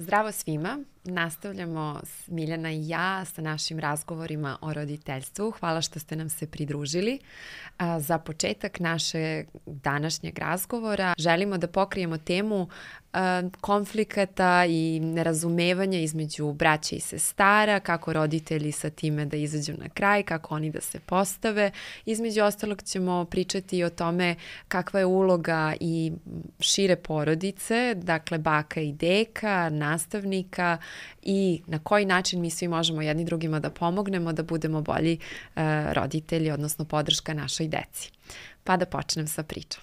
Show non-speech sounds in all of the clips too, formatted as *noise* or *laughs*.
Zdravo svima, nastavljamo Miljana i ja sa našim razgovorima o roditeljstvu. Hvala što ste nam se pridružili. Za početak naše današnjeg razgovora želimo da pokrijemo temu konflikata i nerazumevanja između braća i sestara, kako roditelji sa time da izađu na kraj, kako oni da se postave. Između ostalog ćemo pričati o tome kakva je uloga i šire porodice, dakle baka i deka, nastavnika i na koji način mi svi možemo jedni drugima da pomognemo da budemo bolji uh, roditelji, odnosno podrška našoj deci. Pa da počnem sa pričom.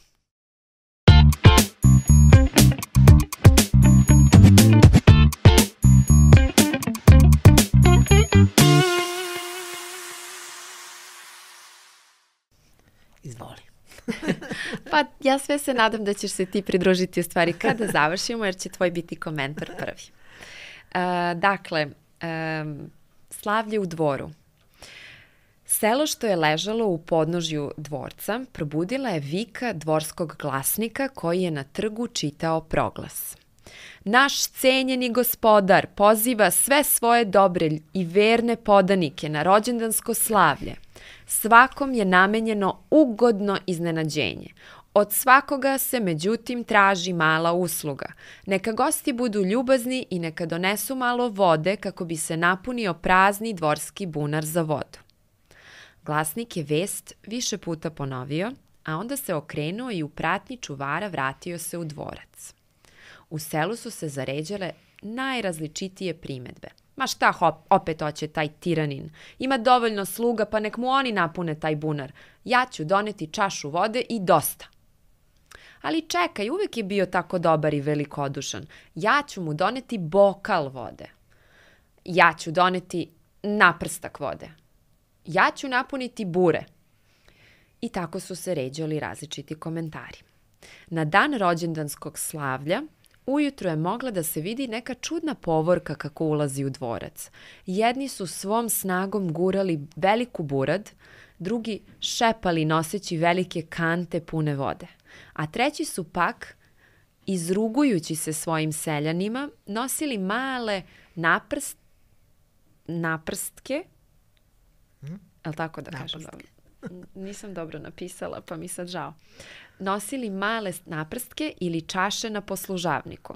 Izvoli. *laughs* pa ja sve se nadam da ćeš se ti pridružiti u stvari kada završimo, jer će tvoj biti komentar prvi. Uh, dakle, um, slavlje u dvoru. Selo što je ležalo u podnožju dvorca probudila je vika dvorskog glasnika koji je na trgu čitao proglas. Naš cenjeni gospodar poziva sve svoje dobre i verne podanike na rođendansko slavlje. Svakom je namenjeno ugodno iznenađenje. Od svakoga se međutim traži mala usluga. Neka gosti budu ljubazni i neka donesu malo vode kako bi se napunio prazni dvorski bunar za vodu. Glasnik je vest više puta ponovio, a onda se okrenuo i u pratnji čuvara vratio se u dvorac. U selu su se zaređale najrazličitije primetbe. Ma šta hop, opet hoće taj tiranin? Ima dovoljno sluga, pa nek mu oni napune taj bunar. Ja ću doneti čašu vode i dosta. Ali čekaj, uvek je bio tako dobar i velikodušan. Ja ću mu doneti bokal vode. Ja ću doneti naprstak vode. Ja ću napuniti bure. I tako su se ređali različiti komentari. Na dan rođendanskog slavlja Ujutro je mogla da se vidi neka čudna povorka kako ulazi u dvorac. Jedni su svom snagom gurali veliku burad, drugi šepali noseći velike kante pune vode, a treći su pak, izrugujući se svojim seljanima, nosili male naprst, naprstke, hmm? je tako da kažem? Nisam dobro napisala, pa mi sad žao nosili male naprstke ili čaše na poslužavniku.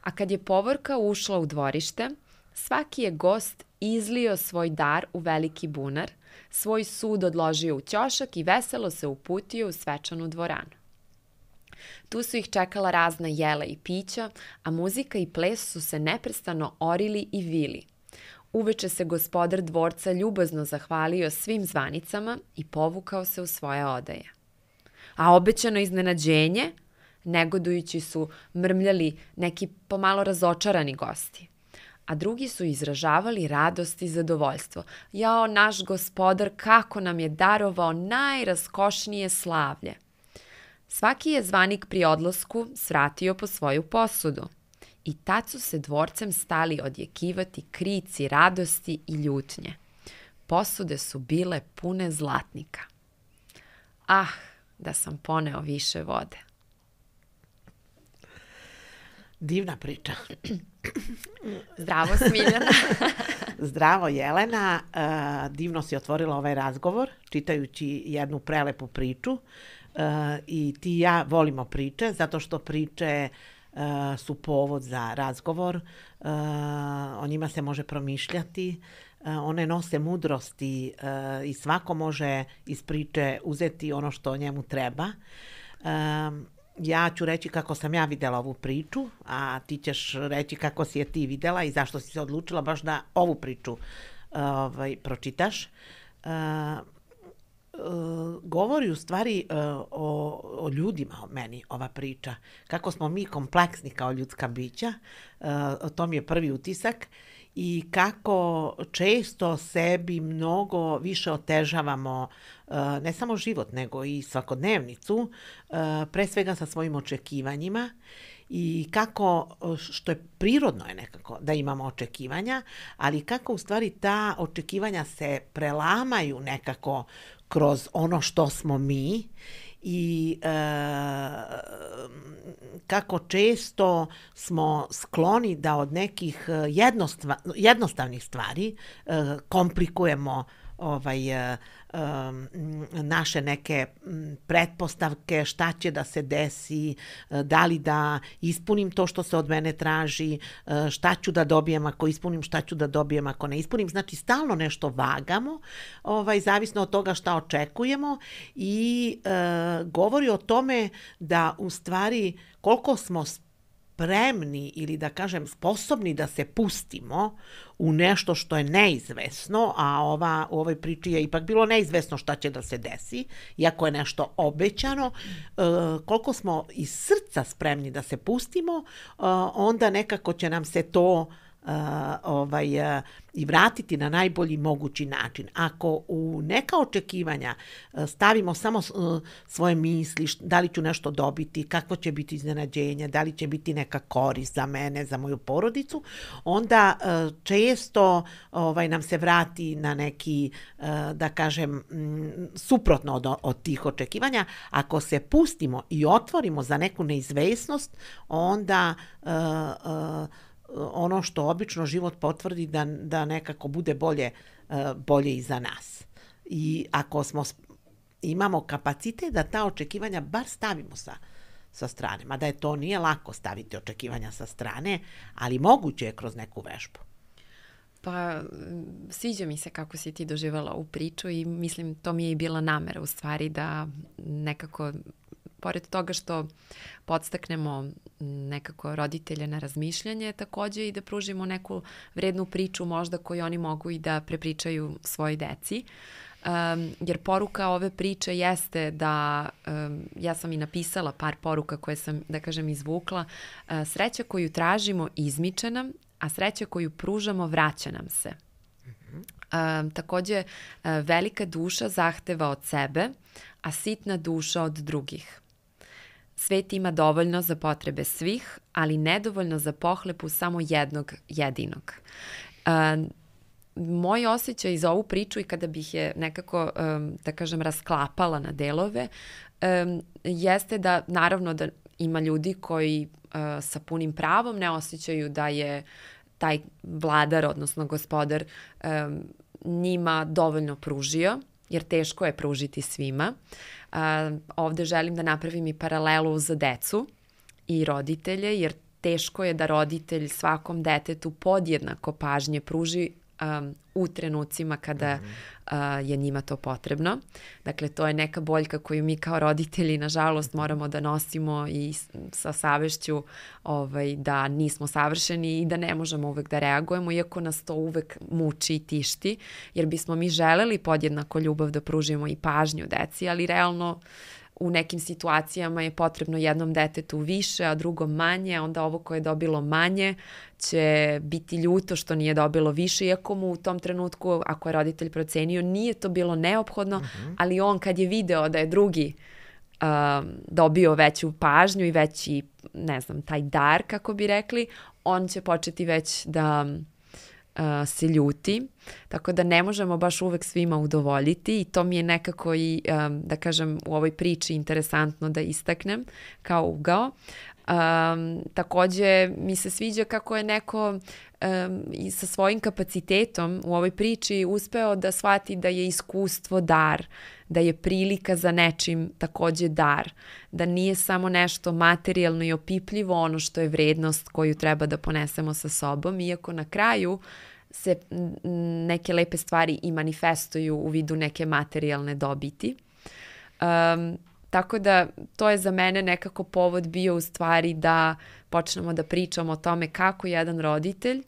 A kad je povorka ušla u dvorište, svaki je gost izlio svoj dar u veliki bunar, svoj sud odložio u ćošak i veselo se uputio u svečanu dvoranu. Tu su ih čekala razna jela i pića, a muzika i ples su se neprestano orili i vili. Uveče se gospodar dvorca ljubazno zahvalio svim zvanicama i povukao se u svoje odaje a obećano iznenađenje, negodujući su mrmljali neki pomalo razočarani gosti a drugi su izražavali radost i zadovoljstvo. Jao, naš gospodar, kako nam je darovao najraskošnije slavlje. Svaki je zvanik pri odlasku svratio po svoju posudu. I tad su se dvorcem stali odjekivati krici radosti i ljutnje. Posude su bile pune zlatnika. Ah, da sam poneo više vode. Divna priča. *clears throat* Zdravo Smiljana. *laughs* Zdravo Jelena. Uh, divno si otvorila ovaj razgovor čitajući jednu prelepu priču. Uh, I ti i ja volimo priče zato što priče uh, su povod za razgovor. Uh, o njima se može promišljati. One nose mudrosti i svako može iz priče uzeti ono što njemu treba. Ja ću reći kako sam ja videla ovu priču, a ti ćeš reći kako si je ti videla i zašto si se odlučila baš da ovu priču ovaj, pročitaš. Govori u stvari o, o ljudima, o meni, ova priča. Kako smo mi kompleksni kao ljudska bića, to mi je prvi utisak i kako često sebi mnogo više otežavamo ne samo život nego i svakodnevnicu, pre svega sa svojim očekivanjima i kako, što je prirodno je nekako da imamo očekivanja, ali kako u stvari ta očekivanja se prelamaju nekako kroz ono što smo mi i e, kako često smo skloni da od nekih jednostavnih stvari e, komplikujemo ovaj, e, naše neke pretpostavke, šta će da se desi, e, da li da ispunim to što se od mene traži, e, šta ću da dobijem ako ispunim, šta ću da dobijem ako ne ispunim. Znači, stalno nešto vagamo, ovaj, zavisno od toga šta očekujemo i e, govori o tome da u stvari koliko smo spremni ili da kažem sposobni da se pustimo u nešto što je neizvesno, a ova, u ovoj priči je ipak bilo neizvesno šta će da se desi, iako je nešto obećano, e, koliko smo iz srca spremni da se pustimo, e, onda nekako će nam se to ovaj, i vratiti na najbolji mogući način. Ako u neka očekivanja stavimo samo svoje misli, da li ću nešto dobiti, kakvo će biti iznenađenje, da li će biti neka korist za mene, za moju porodicu, onda često ovaj, nam se vrati na neki, da kažem, suprotno od, od tih očekivanja. Ako se pustimo i otvorimo za neku neizvesnost, onda uh, uh, ono što obično život potvrdi da, da nekako bude bolje, e, bolje i za nas. I ako smo imamo kapacitet da ta očekivanja bar stavimo sa, sa strane, mada je to nije lako staviti očekivanja sa strane, ali moguće je kroz neku vežbu. Pa, sviđa mi se kako si ti doživala u priču i mislim to mi je i bila namera u stvari da nekako pored toga što podstaknemo nekako roditelje na razmišljanje, takođe i da pružimo neku vrednu priču možda koju oni mogu i da prepričaju svoj deci. Um, jer poruka ove priče jeste da, um, ja sam i napisala par poruka koje sam, da kažem, izvukla, uh, sreća koju tražimo izmiče nam, a sreća koju pružamo vraća nam se. Um, takođe, uh, velika duša zahteva od sebe, a sitna duša od drugih. Svet ima dovoljno za potrebe svih, ali nedovoljno za pohlepu samo jednog jedinog. Uh, moj osjećaj za ovu priču i kada bih je nekako, um, da kažem, rasklapala na delove, um, jeste da naravno da ima ljudi koji uh, sa punim pravom ne osjećaju da je taj vladar, odnosno gospodar, um, njima dovoljno pružio, jer teško je pružiti svima. A, ovde želim da napravim i paralelu za decu i roditelje, jer teško je da roditelj svakom detetu podjednako pažnje pruži um, u trenucima kada mm -hmm. uh, je njima to potrebno. Dakle, to je neka boljka koju mi kao roditelji, nažalost, moramo da nosimo i sa savešću ovaj, da nismo savršeni i da ne možemo uvek da reagujemo, iako nas to uvek muči i tišti, jer bismo mi želeli podjednako ljubav da pružimo i pažnju deci, ali realno u nekim situacijama je potrebno jednom detetu više, a drugom manje, onda ovo koje je dobilo manje će biti ljuto što nije dobilo više, iako mu u tom trenutku, ako je roditelj procenio, nije to bilo neophodno, uh mhm. -huh. ali on kad je video da je drugi um, dobio veću pažnju i veći, ne znam, taj dar, kako bi rekli, on će početi već da uh, se ljuti, tako da ne možemo baš uvek svima udovoljiti i to mi je nekako i, um, da kažem, u ovoj priči interesantno da istaknem kao ugao. Um, takođe mi se sviđa kako je neko um, i sa svojim kapacitetom u ovoj priči uspeo da shvati da je iskustvo dar, da je prilika za nečim takođe dar, da nije samo nešto materijalno i opipljivo ono što je vrednost koju treba da ponesemo sa sobom, iako na kraju se neke lepe stvari i manifestuju u vidu neke materijalne dobiti. Um, Tako da to je za mene nekako povod bio u stvari da počnemo da pričamo o tome kako jedan roditelj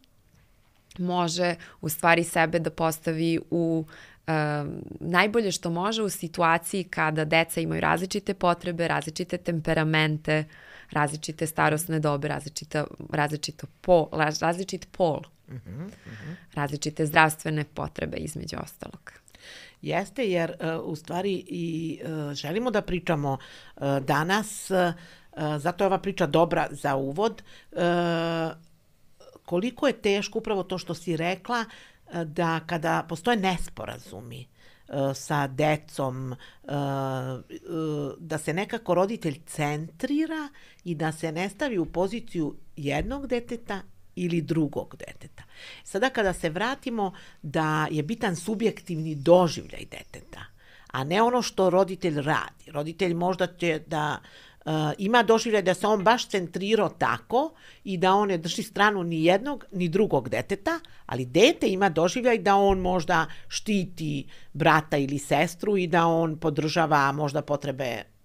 može u stvari sebe da postavi u um, najbolje što može u situaciji kada deca imaju različite potrebe, različite temperamente, različite starosne dobe, različita, različito pol, različit pol, uh -huh, uh -huh. različite zdravstvene potrebe između ostalog. Jeste, jer uh, u stvari i uh, želimo da pričamo uh, danas, zato je ova priča dobra za uvod, koliko je teško upravo to što si rekla, da kada postoje nesporazumi, sa decom, da se nekako roditelj centrira i da se ne stavi u poziciju jednog deteta ili drugog deteta. Sada kada se vratimo da je bitan subjektivni doživljaj deteta, a ne ono što roditelj radi. Roditelj možda će da uh, ima doživljaj da se on baš centrirao tako i da on ne drži stranu ni jednog ni drugog deteta, ali dete ima doživljaj da on možda štiti brata ili sestru i da on podržava možda potrebe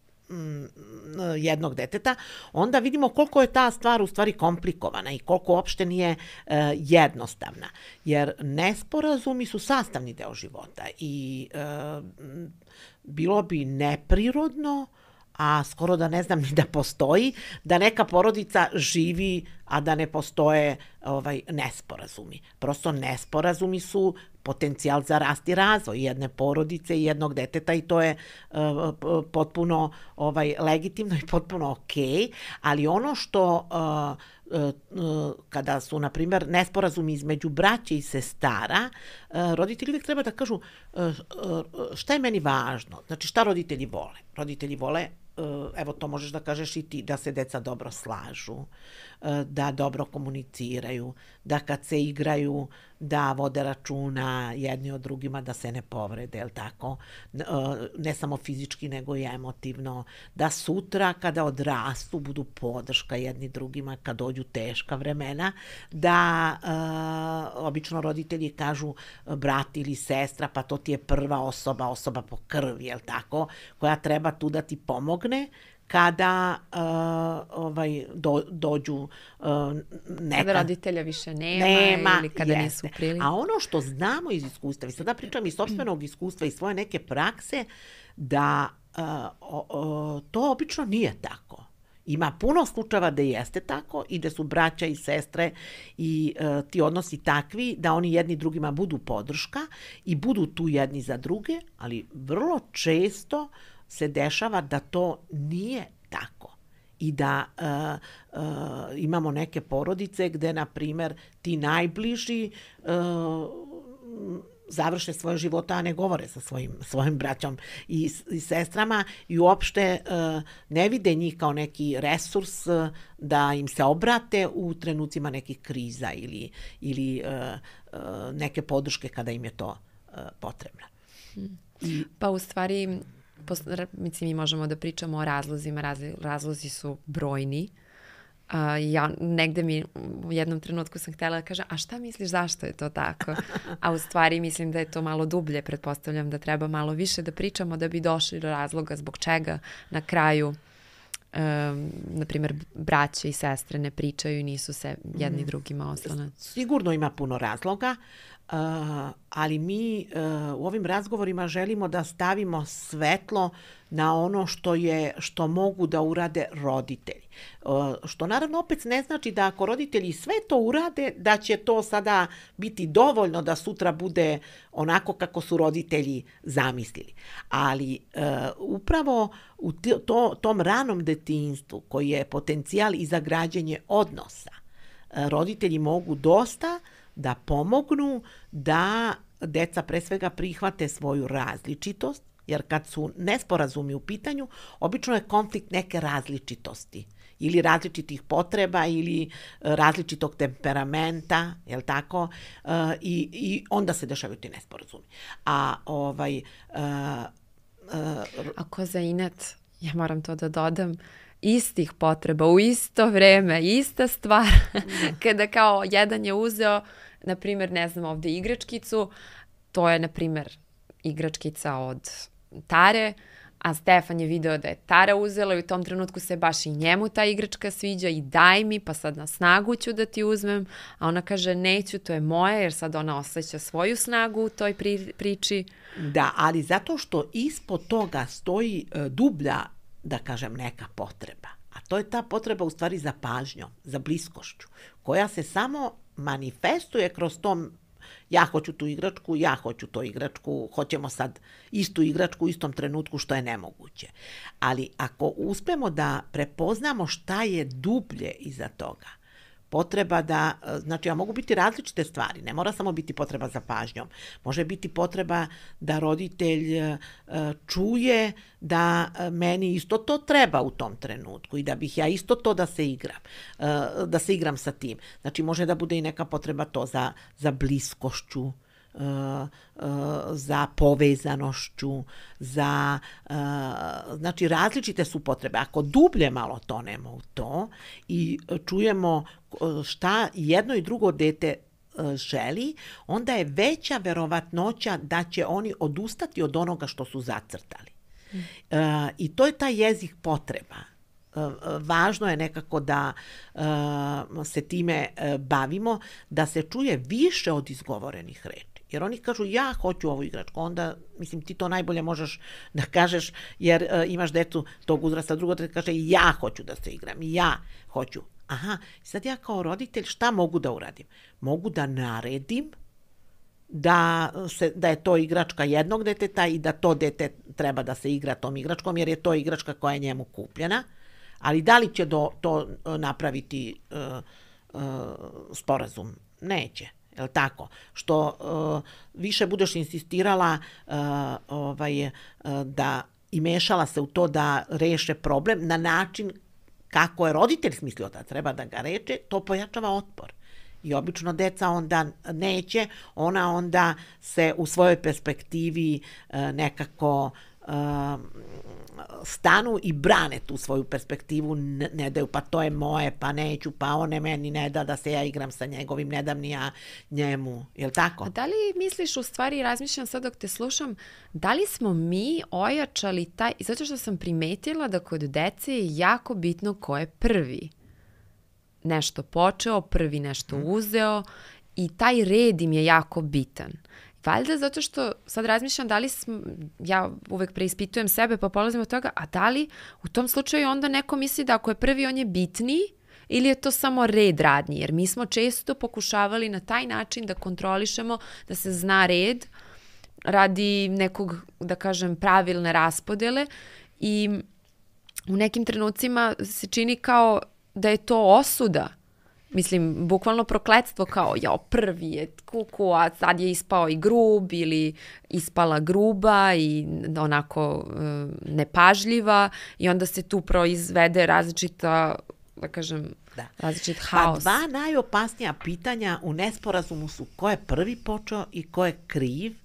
jednog deteta, onda vidimo koliko je ta stvar u stvari komplikovana i koliko uopšte nije e, jednostavna. Jer nesporazumi su sastavni deo života i e, bilo bi neprirodno a skoro da ne znam ni da postoji, da neka porodica živi, a da ne postoje ovaj nesporazumi. Prosto nesporazumi su potencijal za rast i razvoj jedne porodice i jednog deteta i to je uh, potpuno ovaj legitimno i potpuno okej, okay, ali ono što uh, kada su, na primjer, nesporazumi između braće i sestara, roditelji uvijek treba da kažu šta je meni važno. Znači, šta roditelji vole? Roditelji vole evo to možeš da kažeš i ti, da se deca dobro slažu, da dobro komuniciraju, da kad se igraju da vode računa jedni od drugima da se ne povrede, je tako? Ne samo fizički, nego i emotivno. Da sutra kada odrastu budu podrška jedni drugima kad dođu teška vremena, da uh, obično roditelji kažu brat ili sestra, pa to ti je prva osoba, osoba po krvi, je tako? Koja treba tu da ti pomogne kada uh, ovaj do, dođu uh, neka kada roditelja više nema, nema ili kada jeste. nisu prili. A ono što znamo iz iskustva, i sada pričam iz sopstvenog iskustva i svoje neke prakse, da uh, o, o, to obično nije tako. Ima puno slučajeva da jeste tako i da su braća i sestre i uh, ti odnosi takvi da oni jedni drugima budu podrška i budu tu jedni za druge, ali vrlo često uh, se dešava da to nije tako i da uh, uh, imamo neke porodice gde, na primer, ti najbliži uh, završe svoje života, a ne govore sa svojim, svojim braćom i, i sestrama i uopšte uh, ne vide njih kao neki resurs uh, da im se obrate u trenucima nekih kriza ili, ili uh, uh, neke podrške kada im je to uh, potrebno. I, pa u stvari mislim, mi možemo da pričamo o razlozima, razli, razlozi su brojni. Uh, ja negde mi u jednom trenutku sam htela da kažem, a šta misliš zašto je to tako? A u stvari mislim da je to malo dublje, pretpostavljam da treba malo više da pričamo da bi došli do razloga zbog čega na kraju um, na primjer, braće i sestre ne pričaju i nisu se jedni mm. drugima oslonac. Sigurno ima puno razloga. Ali mi uh, u ovim razgovorima želimo da stavimo svetlo na ono što je što mogu da urade roditelji. Uh, što naravno opet ne znači da ako roditelji sve to urade da će to sada biti dovoljno da sutra bude onako kako su roditelji zamislili. Ali uh, upravo u to, tom ranom detinstvu koji je potencijal i za građenje odnosa, uh, roditelji mogu dosta uh, da pomognu da deca pre svega prihvate svoju različitost, jer kad su nesporazumi u pitanju, obično je konflikt neke različitosti ili različitih potreba ili e, različitog temperamenta, je li tako? E, i, I onda se dešavaju ti nesporazumi. A ovaj... E, e, Ako za inet, ja moram to da dodam, istih potreba u isto vreme, ista stvar. *laughs* Kada kao jedan je uzeo, na primjer, ne znam, ovde igračkicu, to je, na primjer, igračkica od Tare, a Stefan je video da je Tara uzela i u tom trenutku se baš i njemu ta igračka sviđa i daj mi, pa sad na snagu ću da ti uzmem, a ona kaže neću, to je moje, jer sad ona osjeća svoju snagu u toj pri, priči. Da, ali zato što ispod toga stoji e, dublja da kažem, neka potreba. A to je ta potreba u stvari za pažnjom, za bliskošću, koja se samo manifestuje kroz tom ja hoću tu igračku, ja hoću to igračku, hoćemo sad istu igračku u istom trenutku što je nemoguće. Ali ako uspemo da prepoznamo šta je dublje iza toga, potreba da, e, znači, ja mogu biti različite stvari, ne mora samo biti potreba za pažnjom. Može biti potreba da roditelj e, čuje da meni isto to treba u tom trenutku i da bih ja isto to da se igram, da se igram sa tim. Znači, može da bude i neka potreba to za, za bliskošću, za povezanošću, za, znači različite su potrebe. Ako dublje malo tonemo u to i čujemo šta jedno i drugo dete želi, onda je veća verovatnoća da će oni odustati od onoga što su zacrtali. Mm. I to je taj jezik potreba važno je nekako da se time bavimo, da se čuje više od izgovorenih reči. Jer oni kažu ja hoću ovu igračku, onda mislim ti to najbolje možeš da kažeš jer uh, imaš decu tog uzrasta, drugo da kaže ja hoću da se igram, ja hoću. Aha, sad ja kao roditelj šta mogu da uradim? Mogu da naredim da, se, da je to igračka jednog deteta i da to dete treba da se igra tom igračkom jer je to igračka koja je njemu kupljena. Ali da li će do, to e, napraviti uh, uh, sporazum? Neće je tako? Što uh, više budeš insistirala uh, ovaj, uh, da i mešala se u to da reše problem na način kako je roditelj smislio da treba da ga reče, to pojačava otpor. I obično deca onda neće, ona onda se u svojoj perspektivi uh, nekako uh, stanu i brane tu svoju perspektivu, ne, ne daju pa to je moje, pa neću, pa one meni ne da da se ja igram sa njegovim, ne dam ni ja njemu, je li tako? A da li misliš u stvari, razmišljam sad dok te slušam, da li smo mi ojačali taj, zato što sam primetila da kod dece je jako bitno ko je prvi nešto počeo, prvi nešto mhm. uzeo i taj red im je jako bitan. Valjda zato što sad razmišljam da li sm, ja uvek preispitujem sebe pa polazim od toga, a da li u tom slučaju onda neko misli da ako je prvi on je bitniji ili je to samo red radnji? Jer mi smo često pokušavali na taj način da kontrolišemo, da se zna red radi nekog, da kažem, pravilne raspodele i u nekim trenucima se čini kao da je to osuda mislim, bukvalno prokledstvo kao, jao, prvi je kuku, a sad je ispao i grub ili ispala gruba i onako e, nepažljiva i onda se tu proizvede različita, da kažem, da. različit pa haos. Pa dva najopasnija pitanja u nesporazumu su ko je prvi počeo i ko je kriv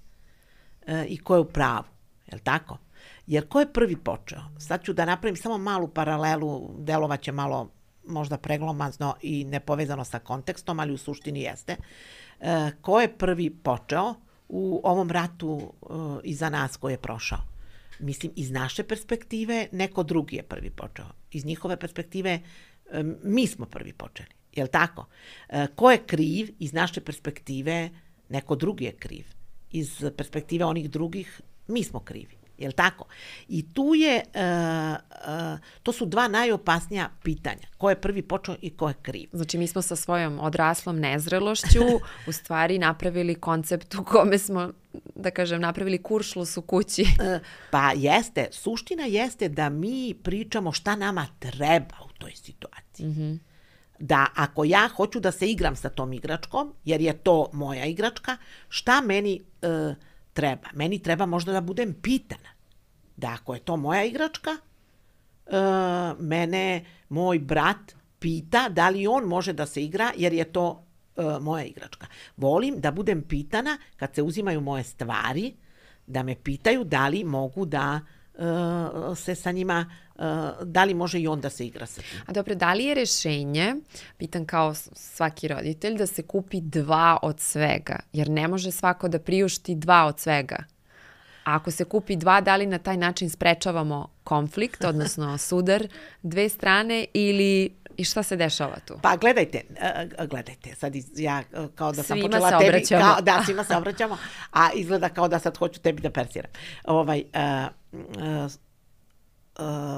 e, i ko je u pravu. Je li tako? Jer ko je prvi počeo? Sad ću da napravim samo malu paralelu, delovaće malo možda preglomazno i nepovezano sa kontekstom, ali u suštini jeste. E, ko je prvi počeo u ovom ratu e, iza nas koji je prošao? Mislim, iz naše perspektive neko drugi je prvi počeo. Iz njihove perspektive e, mi smo prvi počeli. Je li tako? E, ko je kriv? Iz naše perspektive neko drugi je kriv. Iz perspektive onih drugih mi smo krivi. Jel tako? I tu je, uh, uh, to su dva najopasnija pitanja. Ko je prvi počeo i ko je kriv? Znači mi smo sa svojom odraslom nezrelošću *laughs* u stvari napravili koncept u kome smo, da kažem, napravili kuršlus u kući. Uh, pa jeste. Suština jeste da mi pričamo šta nama treba u toj situaciji. Mm -hmm. Da ako ja hoću da se igram sa tom igračkom, jer je to moja igračka, šta meni... Uh, treba. Meni treba možda da budem pitana. Da ako je to moja igračka, e, mene moj brat pita da li on može da se igra jer je to e, moja igračka. Volim da budem pitana kad se uzimaju moje stvari, da me pitaju da li mogu da uh, se sa njima, da li može i on da se igra sa njima. A dobro, da li je rešenje, pitan kao svaki roditelj, da se kupi dva od svega? Jer ne može svako da priušti dva od svega. A ako se kupi dva, da li na taj način sprečavamo konflikt, *laughs* odnosno sudar dve strane ili I šta se dešava tu? Pa gledajte, gledajte, sad ja kao da sam svima počela tebi, kao, da, svima se obraćamo, a izgleda kao da sad hoću tebi da persiram. Ovaj, uh, uh,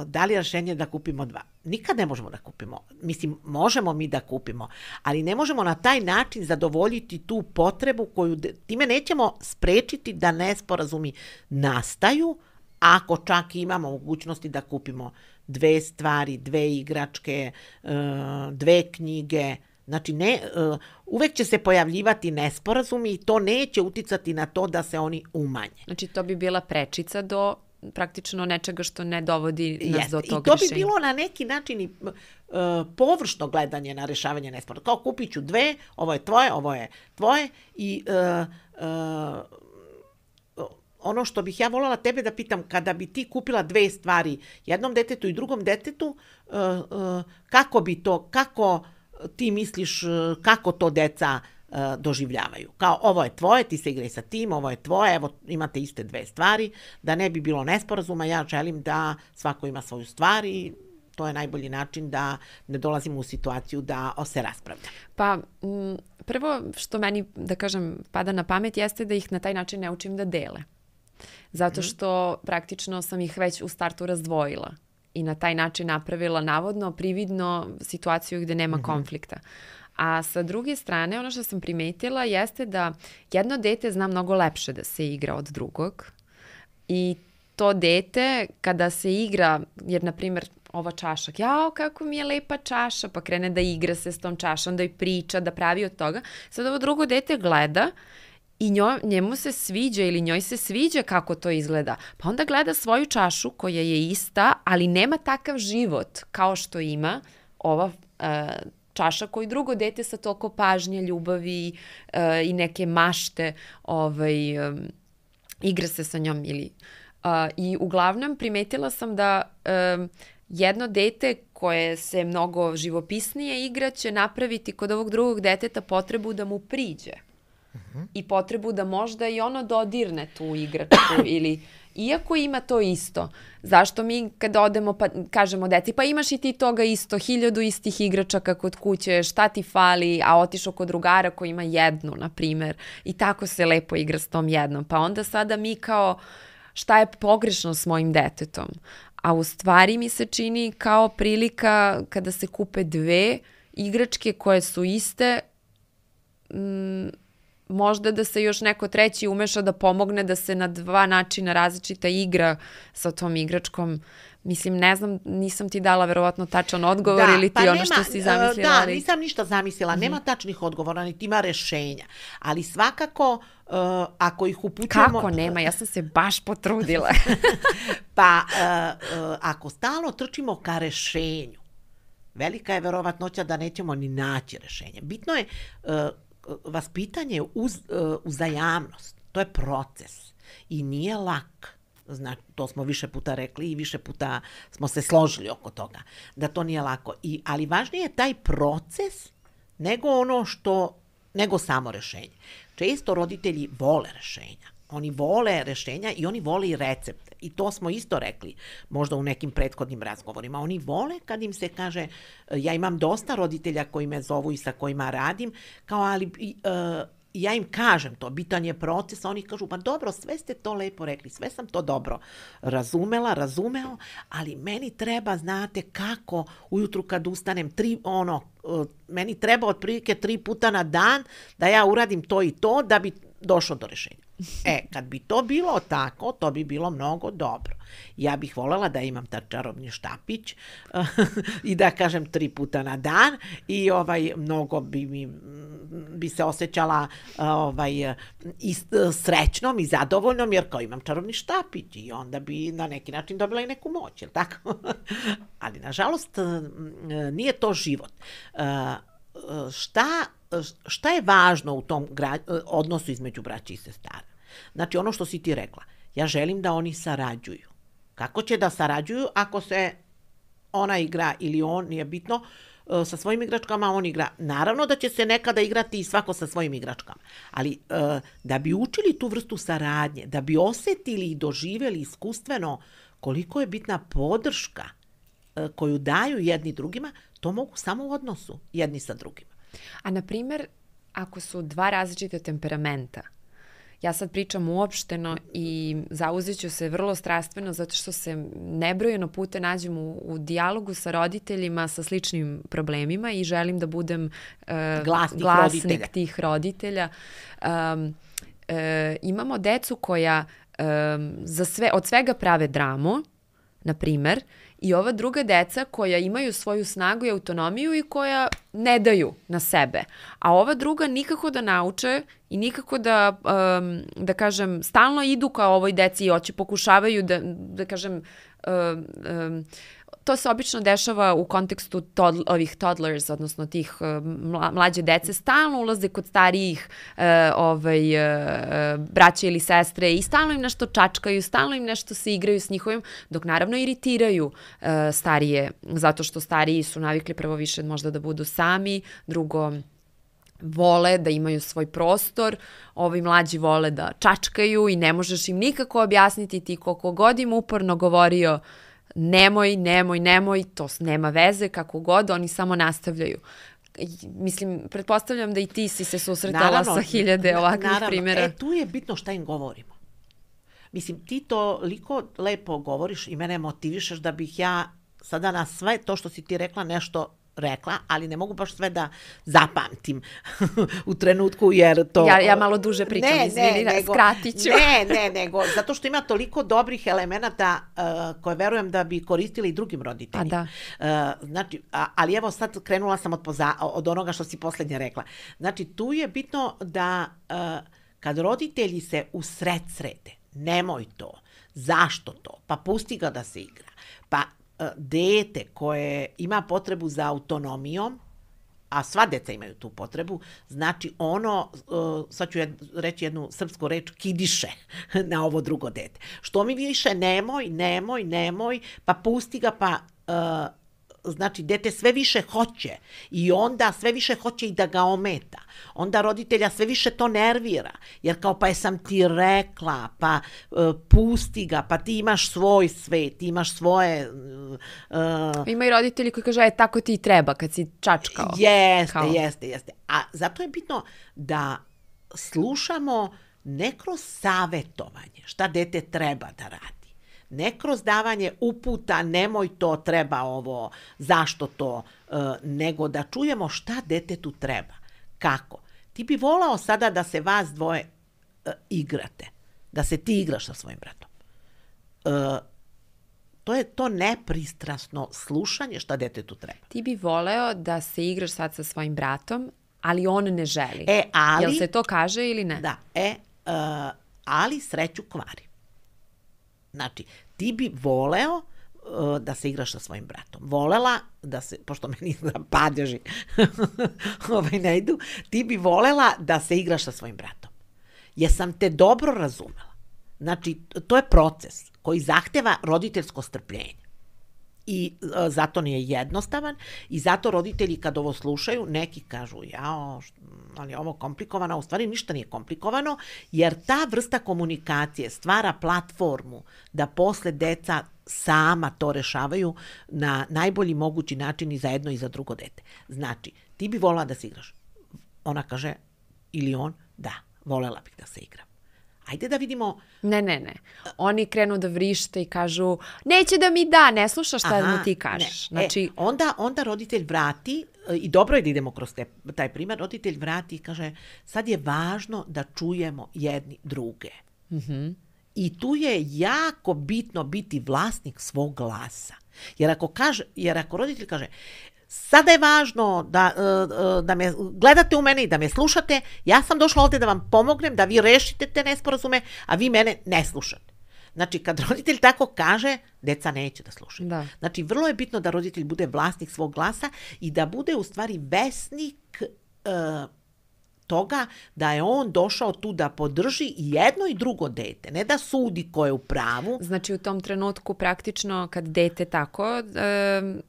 da li je rešenje da kupimo dva? Nikad ne možemo da kupimo. Mislim, možemo mi da kupimo, ali ne možemo na taj način zadovoljiti tu potrebu koju, time nećemo sprečiti da nesporazumi nastaju, ako čak imamo mogućnosti da kupimo dve stvari, dve igračke, uh, dve knjige, Znači, ne, uh, uvek će se pojavljivati nesporazumi i to neće uticati na to da se oni umanje. Znači, to bi bila prečica do praktično nečega što ne dovodi nas Jeste. do tog I to rešenja. bi bilo na neki način i uh, površno gledanje na rešavanje nesporazuma. Kao kupit ću dve, ovo je tvoje, ovo je tvoje i uh, uh, ono što bih ja voljela tebe da pitam, kada bi ti kupila dve stvari jednom detetu i drugom detetu, uh, uh, kako bi to, kako ti misliš, kako to deca uh, doživljavaju. Kao ovo je tvoje, ti se igraj sa tim, ovo je tvoje, evo imate iste dve stvari, da ne bi bilo nesporazuma, ja želim da svako ima svoju stvar i to je najbolji način da ne dolazimo u situaciju da se raspravlja. Pa, m, prvo što meni, da kažem, pada na pamet jeste da ih na taj način ne učim da dele. Zato što praktično sam ih već u startu razdvojila i na taj način napravila navodno, prividno situaciju gde nema mm -hmm. konflikta. A sa druge strane, ono što sam primetila jeste da jedno dete zna mnogo lepše da se igra od drugog i to dete kada se igra, jer na primjer ova čaša, jao kako mi je lepa čaša, pa krene da igra se s tom čašom, da joj priča, da pravi od toga. Sad ovo drugo dete gleda i njoj, njemu se sviđa ili njoj se sviđa kako to izgleda. Pa onda gleda svoju čašu koja je ista, ali nema takav život kao što ima ova uh, čaša koju drugo dete sa toliko pažnje, ljubavi uh, i neke mašte ovaj, um, igra se sa njom ili uh, i uglavnom primetila sam da um, jedno dete koje se mnogo živopisnije igra će napraviti kod ovog drugog deteta potrebu da mu priđe. -huh. I potrebu da možda i ono dodirne tu igračku *clears throat* ili iako ima to isto, zašto mi kad odemo pa kažemo deci pa imaš i ti toga isto, hiljadu istih igračaka kod kuće, šta ti fali, a otišao kod drugara koji ima jednu, na primer, i tako se lepo igra s tom jednom. Pa onda sada mi kao šta je pogrešno s mojim detetom? A u stvari mi se čini kao prilika kada se kupe dve igračke koje su iste, mm, možda da se još neko treći umeša da pomogne da se na dva načina različita igra sa tom igračkom. Mislim, ne znam, nisam ti dala verovatno tačan odgovor da, ili ti pa ono nema, što si zamislila. Da, ali... nisam ništa zamislila, nema mm -hmm. tačnih odgovora, niti ima rešenja. Ali svakako, uh, ako ih upućujemo... Kako nema? Ja sam se baš potrudila. *laughs* pa, uh, uh, ako stalno trčimo ka rešenju, velika je verovatnoća da nećemo ni naći rešenje. Bitno je uh, vaspitanje uz, uh, uzajamnost. To je proces i nije lak. Znači, to smo više puta rekli i više puta smo se složili oko toga, da to nije lako. I, ali važnije je taj proces nego ono što, nego samo rešenje. Često roditelji vole rešenja. Oni vole rešenja i oni vole i recepte. I to smo isto rekli, možda u nekim prethodnim razgovorima. Oni vole kad im se kaže, ja imam dosta roditelja koji me zovu i sa kojima radim, kao ali uh, ja im kažem to, bitan je proces, oni kažu, pa dobro, sve ste to lepo rekli, sve sam to dobro razumela, razumeo, ali meni treba, znate, kako ujutru kad ustanem, tri, ono, meni treba otprilike tri puta na dan da ja uradim to i to da bi došlo do rešenja. E, kad bi to bilo tako, to bi bilo mnogo dobro. Ja bih voljela da imam ta čarobni štapić *laughs* i da kažem tri puta na dan i ovaj mnogo bi mi bi se osjećala ovaj i srećnom i zadovoljnom jer kao imam čarobni štapić i onda bi na neki način dobila i neku moć, je tako? *laughs* Ali nažalost nije to život. Šta šta je važno u tom odnosu između braća i sestara? Znači, ono što si ti rekla, ja želim da oni sarađuju. Kako će da sarađuju ako se ona igra ili on, nije bitno, sa svojim igračkama on igra. Naravno da će se nekada igrati i svako sa svojim igračkama, ali da bi učili tu vrstu saradnje, da bi osetili i doživeli iskustveno koliko je bitna podrška koju daju jedni drugima, to mogu samo u odnosu jedni sa drugima. A na primer, ako su dva različite temperamenta, ja sad pričam uopšteno i zauzeću se vrlo strastveno zato što se nebrojeno puta nađem u, u dijalogu sa roditeljima sa sličnim problemima i želim da budem uh, glasnik, glasnik roditelja. tih roditelja. Um, uh, imamo decu koja um, za sve, od svega prave dramu, na primer, i ova druga deca koja imaju svoju snagu i autonomiju i koja ne daju na sebe. A ova druga nikako da nauče i nikako da, um, da kažem, stalno idu kao ovoj deci i oći pokušavaju da, da kažem, um, um, to se obično dešava u kontekstu tod, ovih toddlers, odnosno tih uh, mla, mlađe dece, stalno ulaze kod starijih uh, ovaj, uh, braća ili sestre i stalno im nešto čačkaju, stalno im nešto se igraju s njihovim, dok naravno iritiraju uh, starije, zato što stariji su navikli prvo više možda da budu sami, drugo vole da imaju svoj prostor, ovi mlađi vole da čačkaju i ne možeš im nikako objasniti ti koliko god im uporno govorio uh, nemoj, nemoj, nemoj, to nema veze, kako god, oni samo nastavljaju. Mislim, pretpostavljam da i ti si se susretala naravno, sa hiljade ovakvih naravno, primjera. E, tu je bitno šta im govorimo. Mislim, ti to liko lepo govoriš i mene motivišeš da bih ja sada na sve to što si ti rekla nešto rekla, ali ne mogu baš sve da zapamtim *laughs* u trenutku, jer to... Ja, ja malo duže pričam, ne, izvini, ne, nego, skratit ću. Ne, ne, nego, zato što ima toliko dobrih elemenata uh, koje verujem da bi koristili i drugim roditeljima. Pa da. Uh, znači, a, ali evo sad krenula sam od, poza, od onoga što si poslednje rekla. Znači, tu je bitno da uh, kad roditelji se u sred srede, nemoj to, zašto to, pa pusti ga da se igra, pa dete koje ima potrebu za autonomijom, a sva deca imaju tu potrebu, znači ono, e, sad ću reći jednu srpsku reč, kidiše *laughs* na ovo drugo dete. Što mi više nemoj, nemoj, nemoj, pa pusti ga, pa e, znači dete sve više hoće i onda sve više hoće i da ga ometa. Onda roditelja sve više to nervira, jer kao pa jesam ti rekla, pa uh, pusti ga, pa ti imaš svoj svet, imaš svoje... Uh, Ima i roditelji koji kaže, e, tako ti treba kad si čačkao. Jeste, kao. jeste, jeste. A zato je bitno da slušamo ne kroz savetovanje, šta dete treba da radi ne kroz davanje uputa, nemoj to, treba ovo, zašto to, e, nego da čujemo šta detetu treba. Kako? Ti bi volao sada da se vas dvoje e, igrate, da se ti igraš sa svojim bratom. E, to je to nepristrasno slušanje šta detetu treba. Ti bi voleo da se igraš sad sa svojim bratom, ali on ne želi. E, ali... Jel se to kaže ili ne? Da, e, uh, ali sreću kvari. Znači, ti bi voleo uh, da se igraš sa svojim bratom. Volela da se, pošto meni da padeži *laughs* ovaj ne idu, ti bi volela da se igraš sa svojim bratom. Jesam te dobro razumela. Znači, to je proces koji zahteva roditeljsko strpljenje i e, zato nije jednostavan i zato roditelji kad ovo slušaju, neki kažu jao, ali ovo komplikovano, a u stvari ništa nije komplikovano, jer ta vrsta komunikacije stvara platformu da posle deca sama to rešavaju na najbolji mogući način i za jedno i za drugo dete. Znači, ti bi volila da se igraš. Ona kaže, ili on, da, volela bih da se igram. Ajde da vidimo... Ne, ne, ne. Oni krenu da vrište i kažu, neće da mi da, ne sluša šta Aha, mu ti kažeš. Ne. Znači... E, onda, onda roditelj vrati, e, i dobro je da idemo kroz te, taj primer, roditelj vrati i kaže, sad je važno da čujemo jedni druge. Mm -hmm. I tu je jako bitno biti vlasnik svog glasa. Jer ako, kaže, jer ako roditelj kaže, sada je važno da, e, e, da me gledate u mene i da me slušate. Ja sam došla ovde da vam pomognem, da vi rešite te nesporazume, a vi mene ne slušate. Znači, kad roditelj tako kaže, deca neće da slušaju. Da. Znači, vrlo je bitno da roditelj bude vlasnik svog glasa i da bude u stvari vesnik uh, toga da je on došao tu da podrži jedno i drugo dete, ne da sudi ko je u pravu. Znači u tom trenutku praktično kad dete tako uh,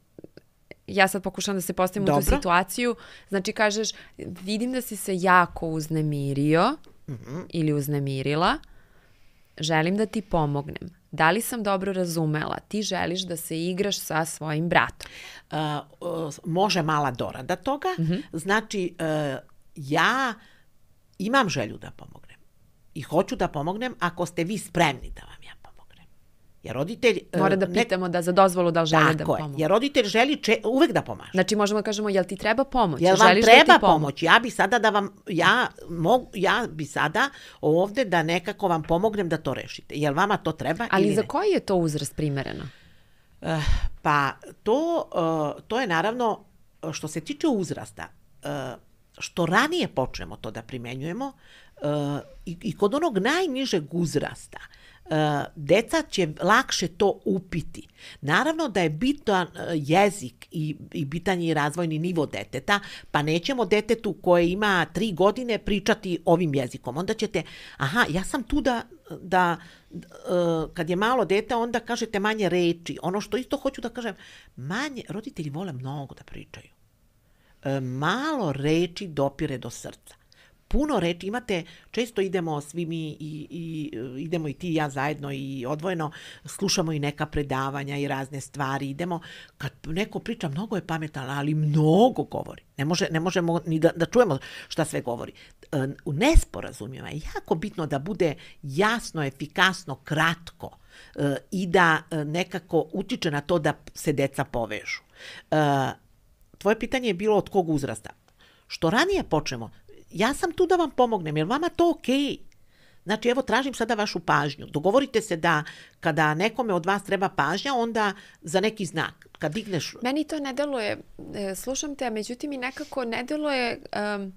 ja sad pokušam da se postavim Dobro. u tu situaciju, znači kažeš, vidim da si se jako uznemirio mm -hmm. ili uznemirila, želim da ti pomognem. Da li sam dobro razumela? Ti želiš da se igraš sa svojim bratom. Uh, uh, može mala dorada toga. Mm -hmm. Znači, uh, ja imam želju da pomognem. I hoću da pomognem ako ste vi spremni da Jer roditelj... Mora da pitamo ne... da za dozvolu da li žele da pomoć. Jer roditelj želi če, uvek da pomaže. Znači možemo da kažemo jel ti treba pomoć? Jel vam Želiš treba da pomoć? pomoć? Ja bi sada da vam... Ja, mog, ja bi sada ovde da nekako vam pomognem da to rešite. Jel vama to treba Ali ili za ne? koji je to uzrast primereno? Uh, pa to, uh, to je naravno što se tiče uzrasta. Uh, što ranije počnemo to da primenjujemo uh, i, i kod onog najnižeg uzrasta deca će lakše to upiti. Naravno da je bitan uh, jezik i, i bitan je razvojni nivo deteta, pa nećemo detetu koje ima tri godine pričati ovim jezikom. Onda ćete, aha, ja sam tu da, da uh, kad je malo dete, onda kažete manje reči. Ono što isto hoću da kažem, manje, roditelji vole mnogo da pričaju. Malo reči dopire do srca. Puno reči imate, često idemo svi mi i, i idemo i ti i ja zajedno i odvojeno, slušamo i neka predavanja i razne stvari, idemo, kad neko priča mnogo je pametan, ali mnogo govori. Ne, može, ne možemo ni da, da čujemo šta sve govori. E, u nesporazumima je jako bitno da bude jasno, efikasno, kratko e, i da nekako utiče na to da se deca povežu tvoje pitanje je bilo od kog uzrasta. Što ranije počnemo, ja sam tu da vam pomognem, jer vama to okej. Okay. Znači, evo, tražim sada vašu pažnju. Dogovorite se da kada nekome od vas treba pažnja, onda za neki znak. Kad digneš... Meni to ne deluje, e, slušam te, a međutim i nekako ne deluje, um,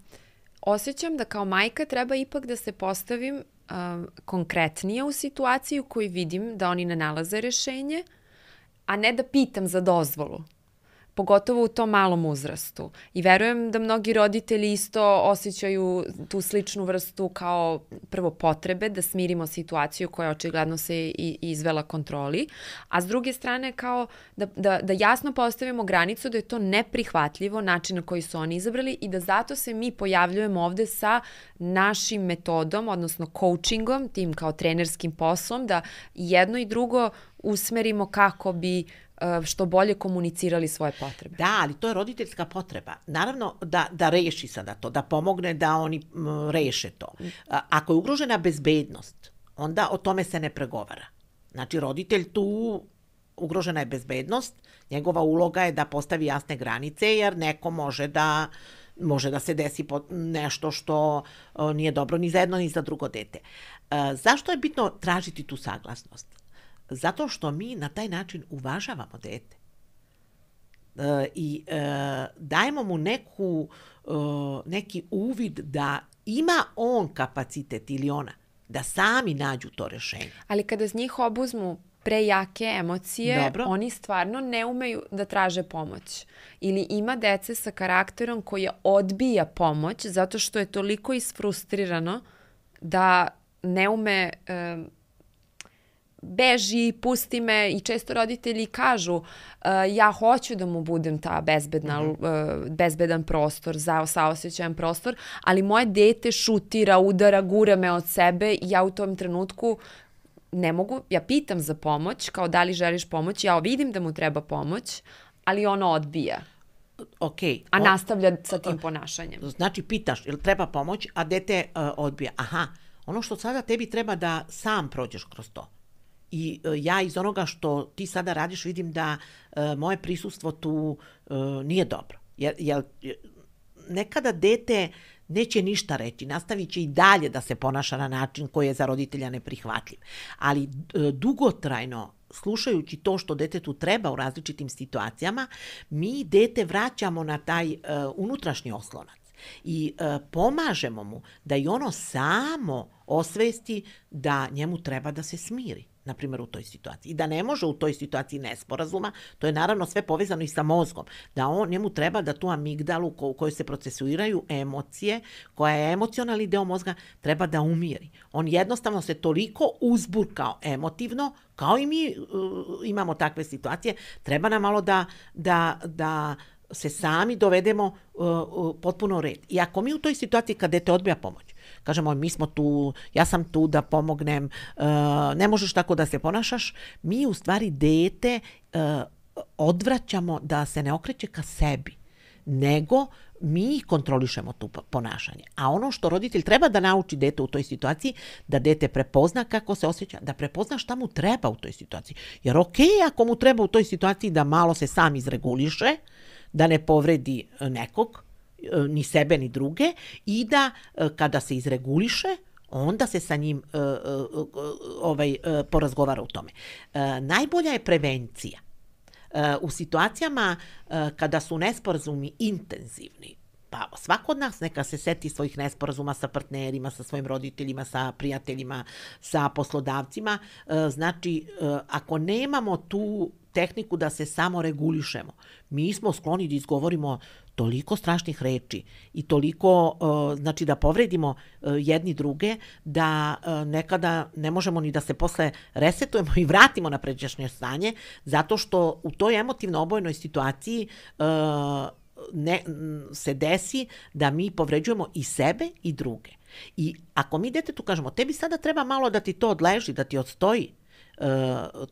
osjećam da kao majka treba ipak da se postavim um, konkretnije u situaciju koju vidim da oni ne nalaze rešenje, a ne da pitam za dozvolu pogotovo u tom malom uzrastu. I verujem da mnogi roditelji isto osjećaju tu sličnu vrstu kao prvo potrebe da smirimo situaciju koja očigledno se i, izvela kontroli, a s druge strane kao da, da, da jasno postavimo granicu da je to neprihvatljivo način na koji su oni izabrali i da zato se mi pojavljujemo ovde sa našim metodom, odnosno coachingom, tim kao trenerskim poslom, da jedno i drugo usmerimo kako bi što bolje komunicirali svoje potrebe. Da, ali to je roditeljska potreba. Naravno da, da reši sada to, da pomogne da oni reše to. Ako je ugrožena bezbednost, onda o tome se ne pregovara. Znači, roditelj tu ugrožena je bezbednost, njegova uloga je da postavi jasne granice, jer neko može da može da se desi nešto što nije dobro ni za jedno ni za drugo dete. E, zašto je bitno tražiti tu saglasnost? Zato što mi na taj način uvažavamo dete. E, I e, dajemo mu neku, e, neki uvid da ima on kapacitet ili ona da sami nađu to rešenje. Ali kada z njih obuzmu prejake emocije, Dobro. oni stvarno ne umeju da traže pomoć. Ili ima dece sa karakterom koja odbija pomoć zato što je toliko isfrustrirano da ne ume beži, pusti me i često roditelji kažu uh, ja hoću da mu budem ta bezbedna, mm -hmm. uh, bezbedan prostor, za saosećajan prostor, ali moje dete šutira, udara, gura me od sebe i ja u tom trenutku ne mogu, ja pitam za pomoć, kao da li želiš pomoć, ja vidim da mu treba pomoć, ali ono odbija. Ok. A nastavlja sa tim ponašanjem. Znači, pitaš, ili treba pomoć, a dete uh, odbija. Aha, ono što sada tebi treba da sam prođeš kroz to. I e, ja iz onoga što ti sada radiš vidim da e, moje prisustvo tu e, nije dobro. Jer, jer nekada dete neće ništa reći, nastavit će i dalje da se ponaša na način koji je za roditelja neprihvatljiv. Ali dugotrajno slušajući to što detetu treba u različitim situacijama, mi dete vraćamo na taj unutrašnji oslonac i uh, pomažemo mu da i ono samo osvesti da njemu treba da se smiri na primjer u toj situaciji. I da ne može u toj situaciji nesporazuma, to je naravno sve povezano i sa mozgom, da on, njemu treba da tu amigdalu u kojoj se procesuiraju emocije, koja je emocionalni deo mozga, treba da umiri. On jednostavno se toliko uzburkao emotivno, kao i mi uh, imamo takve situacije, treba nam malo da, da, da se sami dovedemo uh, uh, potpuno red. I ako mi u toj situaciji kad dete odbija pomoć, kažemo mi smo tu, ja sam tu da pomognem, uh, ne možeš tako da se ponašaš, mi u stvari dete uh, odvraćamo da se ne okreće ka sebi, nego mi kontrolišemo tu ponašanje. A ono što roditelj treba da nauči dete u toj situaciji, da dete prepozna kako se osjeća, da prepozna šta mu treba u toj situaciji. Jer ok, ako mu treba u toj situaciji da malo se sam izreguliše, da ne povredi nekog, E, ni sebe ni druge i da e, kada se izreguliše onda se sa njim uh, ovaj porazgovara u tome. Najbolja je prevencija. u situacijama e, kada su nesporazumi intenzivni, Pa svako od nas neka se seti svojih nesporazuma sa partnerima, sa svojim roditeljima, sa prijateljima, sa poslodavcima. E, znači, e, ako nemamo tu tehniku da se samo regulišemo, mi smo skloni da izgovorimo toliko strašnih reči i toliko, e, znači da povredimo jedni druge, da nekada ne možemo ni da se posle resetujemo i vratimo na pređašnje stanje, zato što u toj emotivno obojnoj situaciji ne, se desi da mi povređujemo i sebe i druge. I ako mi detetu kažemo, tebi sada treba malo da ti to odleži, da ti odstoji,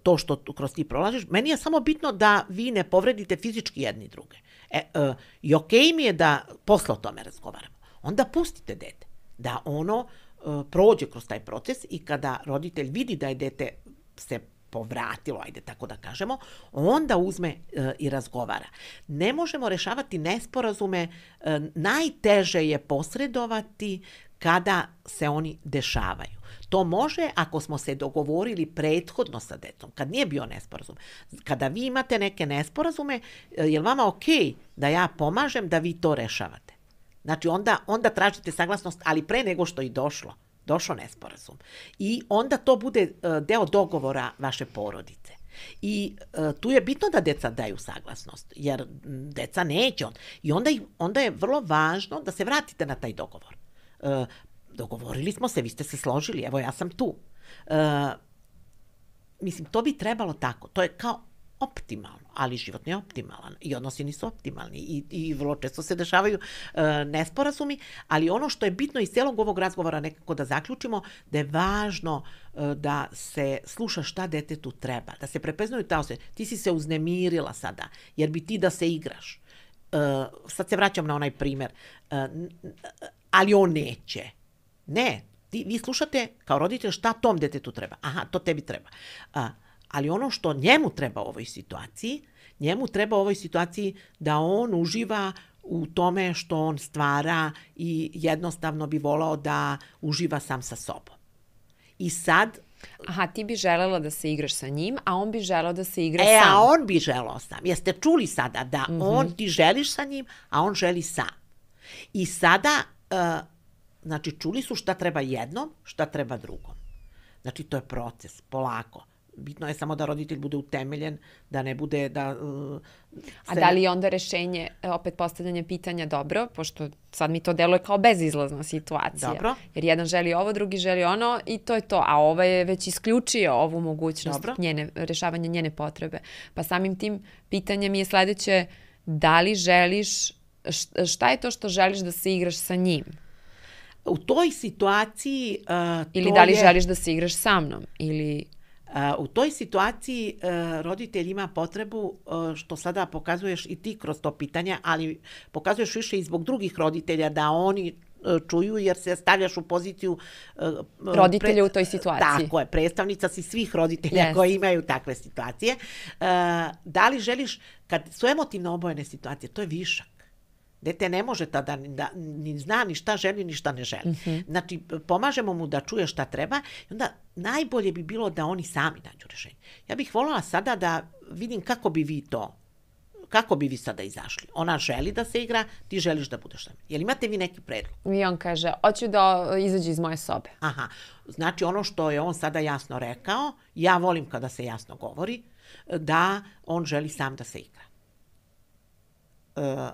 to što kroz ti prolažiš, meni je samo bitno da vi ne povredite fizički jedni druge. E, uh, I okej okay mi je da posle o tome razgovaramo. Onda pustite dete da ono uh, prođe kroz taj proces i kada roditelj vidi da je dete se povratilo, ajde tako da kažemo, onda uzme e, i razgovara. Ne možemo rešavati nesporazume, e, najteže je posredovati kada se oni dešavaju. To može ako smo se dogovorili prethodno sa decom, kad nije bio nesporazum. Kada vi imate neke nesporazume, e, je li vama okej okay da ja pomažem da vi to rešavate? Znači onda, onda tražite saglasnost, ali pre nego što i došlo došao nesporazum. I onda to bude e, deo dogovora vaše porodice. I e, tu je bitno da deca daju saglasnost, jer deca neće. On. I onda, onda je vrlo važno da se vratite na taj dogovor. E, dogovorili smo se, vi ste se složili, evo ja sam tu. E, mislim, to bi trebalo tako. To je kao optimalno, ali život nije optimalan i odnosi nisu optimalni i, i vrlo često se dešavaju e, nesporazumi, ali ono što je bitno iz celog ovog razgovora nekako da zaključimo, da je važno e, da se sluša šta detetu treba, da se prepeznaju ta osjeća. Ti si se uznemirila sada, jer bi ti da se igraš. E, sad se vraćam na onaj primer, e, ali on neće. Ne, ti, vi slušate kao roditelj šta tom detetu treba. Aha, to tebi treba. A, ali ono što njemu treba u ovoj situaciji, njemu treba u ovoj situaciji da on uživa u tome što on stvara i jednostavno bi volao da uživa sam sa sobom. I sad... Aha, ti bi želela da se igraš sa njim, a on bi želeo da se igra e, sam. E, a on bi želeo sam. Jeste čuli sada da mm -hmm. on, ti želiš sa njim, a on želi sam. I sada, uh, znači, čuli su šta treba jednom, šta treba drugom. Znači, to je proces, polako bitno je samo da roditelj bude utemeljen, da ne bude da... Uh, se... A da li je onda rešenje, e, opet postavljanje pitanja dobro, pošto sad mi to deluje kao bezizlazna situacija. Dobro. Jer jedan želi ovo, drugi želi ono i to je to. A ovaj je već isključio ovu mogućnost dobro. njene, rešavanja njene potrebe. Pa samim tim pitanje mi je sledeće, da li želiš, šta je to što želiš da se igraš sa njim? U toj situaciji... Uh, ili da li je... želiš da se igraš sa mnom? Ili... U toj situaciji e, roditelj ima potrebu, e, što sada pokazuješ i ti kroz to pitanje, ali pokazuješ više i zbog drugih roditelja da oni e, čuju jer se stavljaš u poziciju roditelja pre, u toj situaciji. Tako je, predstavnica si svih roditelja yes. koji imaju takve situacije. Da li želiš, kad su emotivno obojene situacije, to je višak. Dete ne može tada da, da, ni zna ni šta želi ni šta ne želi. Mm -hmm. Znači, pomažemo mu da čuje šta treba i onda najbolje bi bilo da oni sami nađu rešenje. Ja bih voljela sada da vidim kako bi vi to kako bi vi sada izašli? Ona želi da se igra, ti želiš da budeš tamo. Jel imate vi neki predlog? I on kaže, hoću da izađe iz moje sobe. Aha, znači ono što je on sada jasno rekao, ja volim kada se jasno govori, da on želi sam da se igra. Uh,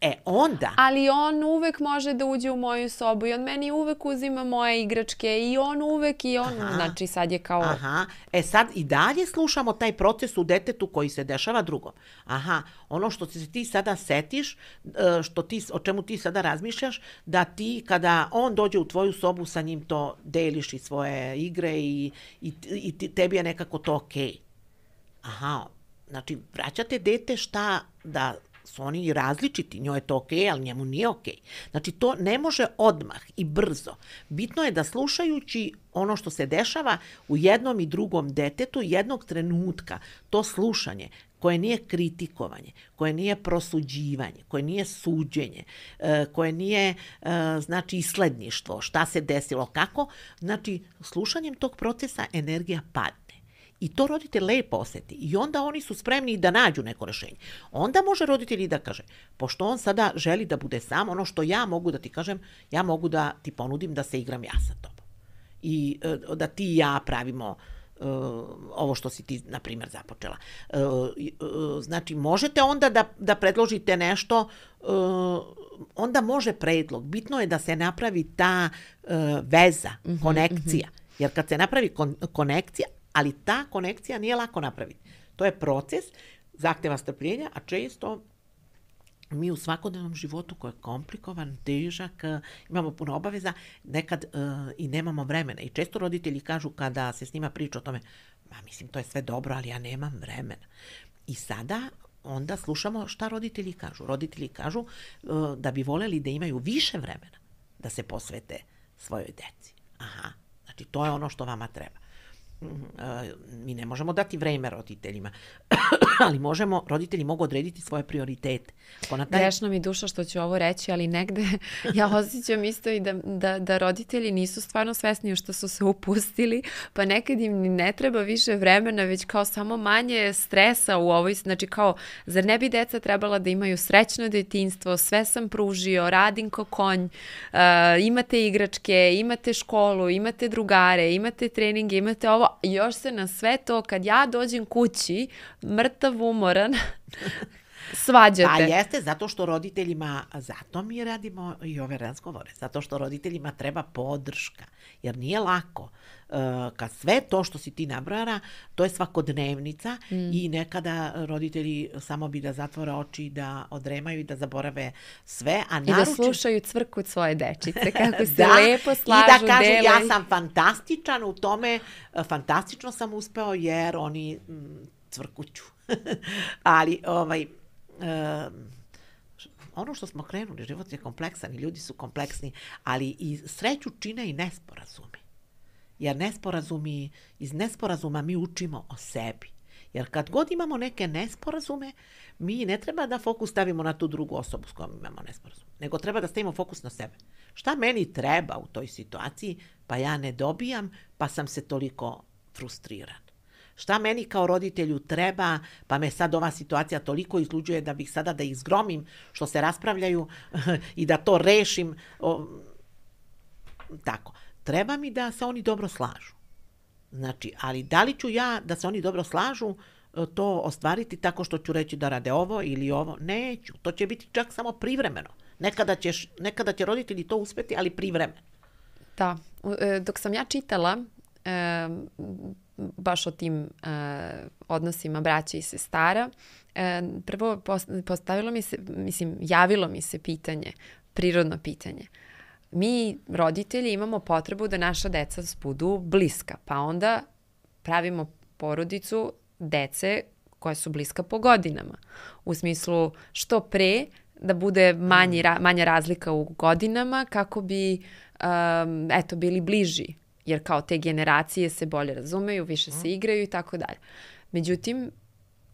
E, onda... Ali on uvek može da uđe u moju sobu i on meni uvek uzima moje igračke i on uvek i on... Aha. Znači, sad je kao... Aha. E, sad i dalje slušamo taj proces u detetu koji se dešava drugom. Aha, ono što se ti sada setiš, e, što ti, o čemu ti sada razmišljaš, da ti kada on dođe u tvoju sobu sa njim to deliš i svoje igre i, i, i tebi je nekako to okej. Okay. Aha, znači vraćate dete šta da su oni različiti, njoj je to okej, okay, ali njemu nije okej. Okay. Znači, to ne može odmah i brzo. Bitno je da slušajući ono što se dešava u jednom i drugom detetu, jednog trenutka, to slušanje, koje nije kritikovanje, koje nije prosuđivanje, koje nije suđenje, e, koje nije e, znači isledništvo, šta se desilo, kako, znači slušanjem tog procesa energija padne I to roditelj lepo oseti. I onda oni su spremni da nađu neko rešenje. Onda može roditelj i da kaže, pošto on sada želi da bude sam, ono što ja mogu da ti kažem, ja mogu da ti ponudim da se igram ja sa tobom. I e, da ti i ja pravimo uh, ovo što si ti, na primjer, započela. Uh, uh, znači, možete onda da, da predložite nešto, onda može predlog. Bitno je da se napravi ta veza, mm -hmm, konekcija. Mm -hmm. Jer kad se napravi kon konekcija, ali ta konekcija nije lako napraviti. To je proces, zahteva strpljenja, a često mi u svakodnevnom životu koji je komplikovan, težak, imamo puno obaveza, nekad uh, i nemamo vremena. I često roditelji kažu kada se s njima priča o tome, ma mislim to je sve dobro, ali ja nemam vremena. I sada onda slušamo šta roditelji kažu. Roditelji kažu uh, da bi voleli da imaju više vremena da se posvete svojoj deci. Aha, znači to je ono što vama treba. Mhm, mi ne možemo dati vreme roditeljima, *laughs* ali možemo, roditelji mogu odrediti svoje prioritete. taj... Grešno mi duša što ću ovo reći, ali negde *laughs* ja osjećam isto i da, da, da roditelji nisu stvarno svesni što su se upustili, pa nekad im ni ne treba više vremena, već kao samo manje stresa u ovoj, znači kao, zar ne bi deca trebala da imaju srećno detinstvo, sve sam pružio, radim ko konj, uh, imate igračke, imate školu, imate drugare, imate treninge, imate ovo, još se na sve to, kad ja dođem kući, mrtav umoran, *laughs* svađate. Pa jeste, zato što roditeljima, zato mi radimo i ove razgovore, zato što roditeljima treba podrška, jer nije lako. Uh, kad sve to što si ti nabrara, to je svakodnevnica mm. i nekada roditelji samo bi da zatvore oči, da odremaju i da zaborave sve. A naruče... I da slušaju cvrku svoje dečice, *laughs* kako se da, lepo slažu, I da kažu dele. ja sam fantastičan u tome, fantastično sam uspeo jer oni cvrkuću. *laughs* Ali, ovaj, um, ono što smo krenuli, život je kompleksan i ljudi su kompleksni, ali i sreću čine i nesporazumi. Jer nesporazumi, iz nesporazuma mi učimo o sebi. Jer kad god imamo neke nesporazume, mi ne treba da fokus stavimo na tu drugu osobu s kojom imamo nesporazum, nego treba da stavimo fokus na sebe. Šta meni treba u toj situaciji, pa ja ne dobijam, pa sam se toliko frustriran šta meni kao roditelju treba, pa me sad ova situacija toliko izluđuje da bih sada da ih zgromim što se raspravljaju *laughs* i da to rešim. O, tako. Treba mi da se oni dobro slažu. Znači, ali da li ću ja da se oni dobro slažu, e, to ostvariti tako što ću reći da rade ovo ili ovo? Neću. To će biti čak samo privremeno. Nekada, ćeš, nekada će roditelji to uspeti, ali privremeno. Da. E, dok sam ja čitala, baš o tim uh, odnosima braća i sestara, uh, prvo postavilo mi se, mislim, javilo mi se pitanje, prirodno pitanje. Mi, roditelji, imamo potrebu da naša deca budu bliska, pa onda pravimo porodicu dece koja su bliska po godinama. U smislu što pre da bude manji, ra, manja razlika u godinama kako bi um, eto, bili bliži jer kao te generacije se bolje razumeju, više se igraju i tako dalje. Međutim,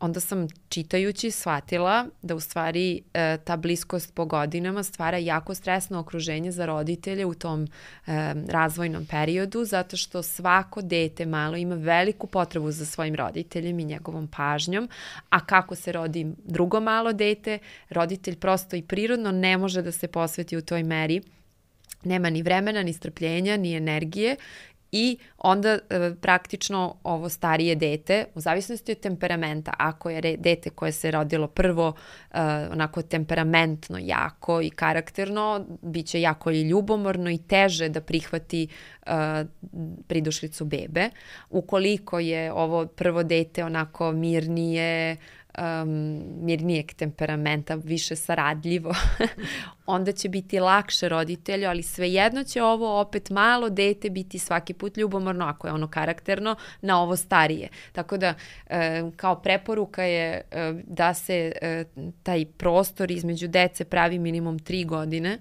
onda sam čitajući shvatila da u stvari e, ta bliskost po godinama stvara jako stresno okruženje za roditelje u tom e, razvojnom periodu zato što svako dete malo ima veliku potrebu za svojim roditeljem i njegovom pažnjom, a kako se rodi drugo malo dete, roditelj prosto i prirodno ne može da se posveti u toj meri nema ni vremena, ni strpljenja, ni energije i onda e, praktično ovo starije dete, u zavisnosti od temperamenta, ako je dete koje se rodilo prvo e, onako temperamentno jako i karakterno, bit će jako i ljubomorno i teže da prihvati e, pridušlicu bebe. Ukoliko je ovo prvo dete onako mirnije, um, mirnijeg temperamenta, više saradljivo, *laughs* onda će biti lakše roditelju, ali svejedno će ovo opet malo dete biti svaki put ljubomorno, ako je ono karakterno, na ovo starije. Tako da, um, kao preporuka je um, da se um, taj prostor između dece pravi minimum tri godine,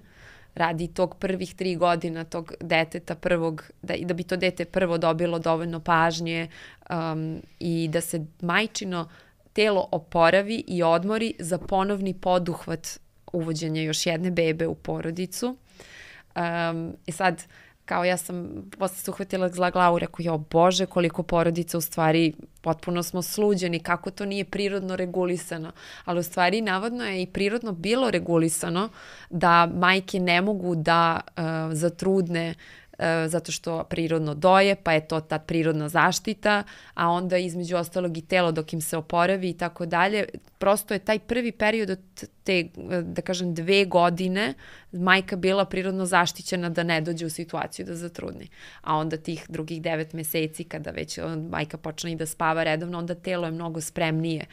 radi tog prvih tri godina tog deteta prvog, da, da bi to dete prvo dobilo dovoljno pažnje um, i da se majčino telo oporavi i odmori za ponovni poduhvat uvođenja još jedne bebe u porodicu. Um, I sad, kao ja sam posle se uhvatila za glavu, rekao, jo bože, koliko porodica u stvari potpuno smo sluđeni, kako to nije prirodno regulisano. Ali u stvari navodno je i prirodno bilo regulisano da majke ne mogu da uh, zatrudne E, zato što prirodno doje, pa je to ta prirodna zaštita, a onda između ostalog i telo dok im se oporavi i tako dalje. Prosto je taj prvi period od te, da kažem, dve godine majka bila prirodno zaštićena da ne dođe u situaciju da zatrudni. A onda tih drugih devet meseci kada već majka počne i da spava redovno, onda telo je mnogo spremnije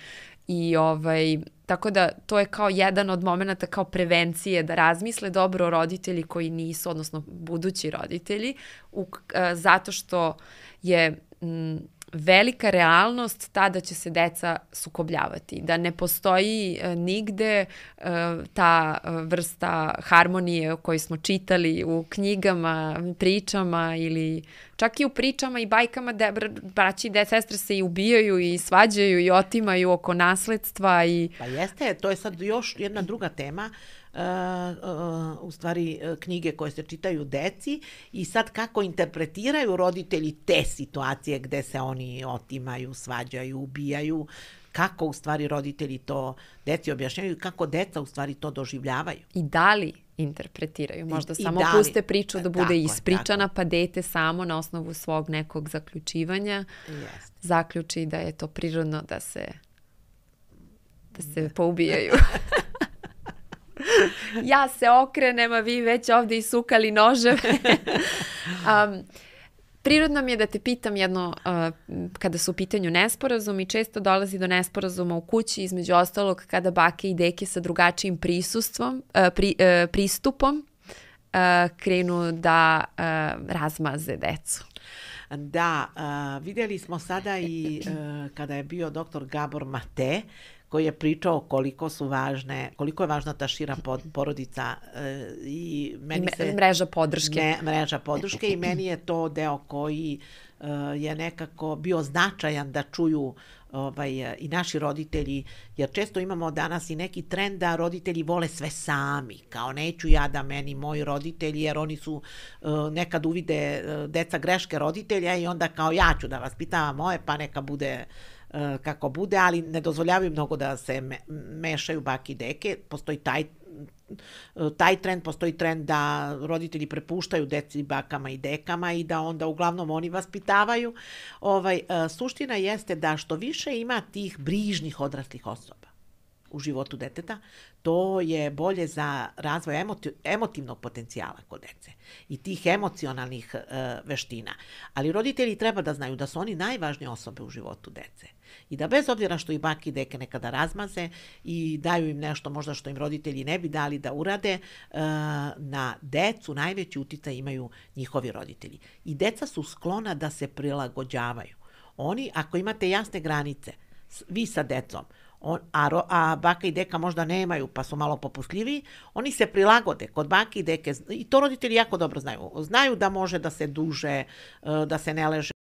I ovaj, tako da to je kao jedan od momenta kao prevencije da razmisle dobro roditelji koji nisu, odnosno budući roditelji, u, a, zato što je m, velika realnost ta da će se deca sukobljavati, da ne postoji e, nigde e, ta e, vrsta harmonije o kojoj smo čitali u knjigama, pričama ili čak i u pričama i bajkama da braći i de sestre se i ubijaju i svađaju i otimaju oko nasledstva i Pa jeste, to je sad još jedna druga tema uh, u stvari uh, knjige koje se čitaju deci i sad kako interpretiraju roditelji te situacije gde se oni otimaju, svađaju, ubijaju, kako u stvari roditelji to deci objašnjavaju, kako deca u stvari to doživljavaju. I da li interpretiraju. Možda I, samo i da li, puste priču da bude tako, ispričana, tako. pa dete samo na osnovu svog nekog zaključivanja Jest. zaključi da je to prirodno da se da se poubijaju. *laughs* ja se okrenem, a vi već ovde isukali noževe. *laughs* um, Prirodno mi je da te pitam jedno, uh, kada su u pitanju nesporazum i često dolazi do nesporazuma u kući, između ostalog kada bake i deke sa drugačijim prisustvom, uh, pri, uh, pristupom uh, krenu da uh, razmaze decu. Da, uh, vidjeli smo sada i uh, kada je bio doktor Gabor Mate, koji je pričao koliko su važne, koliko je važna ta šira pod, porodica e, i meni I se... Mreža podrške. Ne, mreža podrške i meni je to deo koji e, je nekako bio značajan da čuju ovaj, i naši roditelji, jer često imamo danas i neki trend da roditelji vole sve sami, kao neću ja da meni moji roditelji, jer oni su uh, nekad uvide uh, deca greške roditelja i onda kao ja ću da vas pitavam moje, pa neka bude E, kako bude, ali ne dozvoljavaju mnogo da se me, mešaju baki i deke. Postoji taj taj trend, postoji trend da roditelji prepuštaju deci bakama i dekama i da onda uglavnom oni vaspitavaju. Ovaj, e, suština jeste da što više ima tih brižnih odraslih osoba u životu deteta, to je bolje za razvoj emoti emotivnog potencijala kod dece i tih emocionalnih e, veština. Ali roditelji treba da znaju da su oni najvažnije osobe u životu dece i da bez obzira što i baki i deke nekada razmaze i daju im nešto možda što im roditelji ne bi dali da urade, e, na decu najveći uticaj imaju njihovi roditelji. I deca su sklona da se prilagođavaju. Oni, ako imate jasne granice, vi sa decom, on, a, ro, a baka i deka možda nemaju, pa su malo popustljiviji, oni se prilagode kod bake i deke, i to roditelji jako dobro znaju. Znaju da može da se duže, e, da se ne leže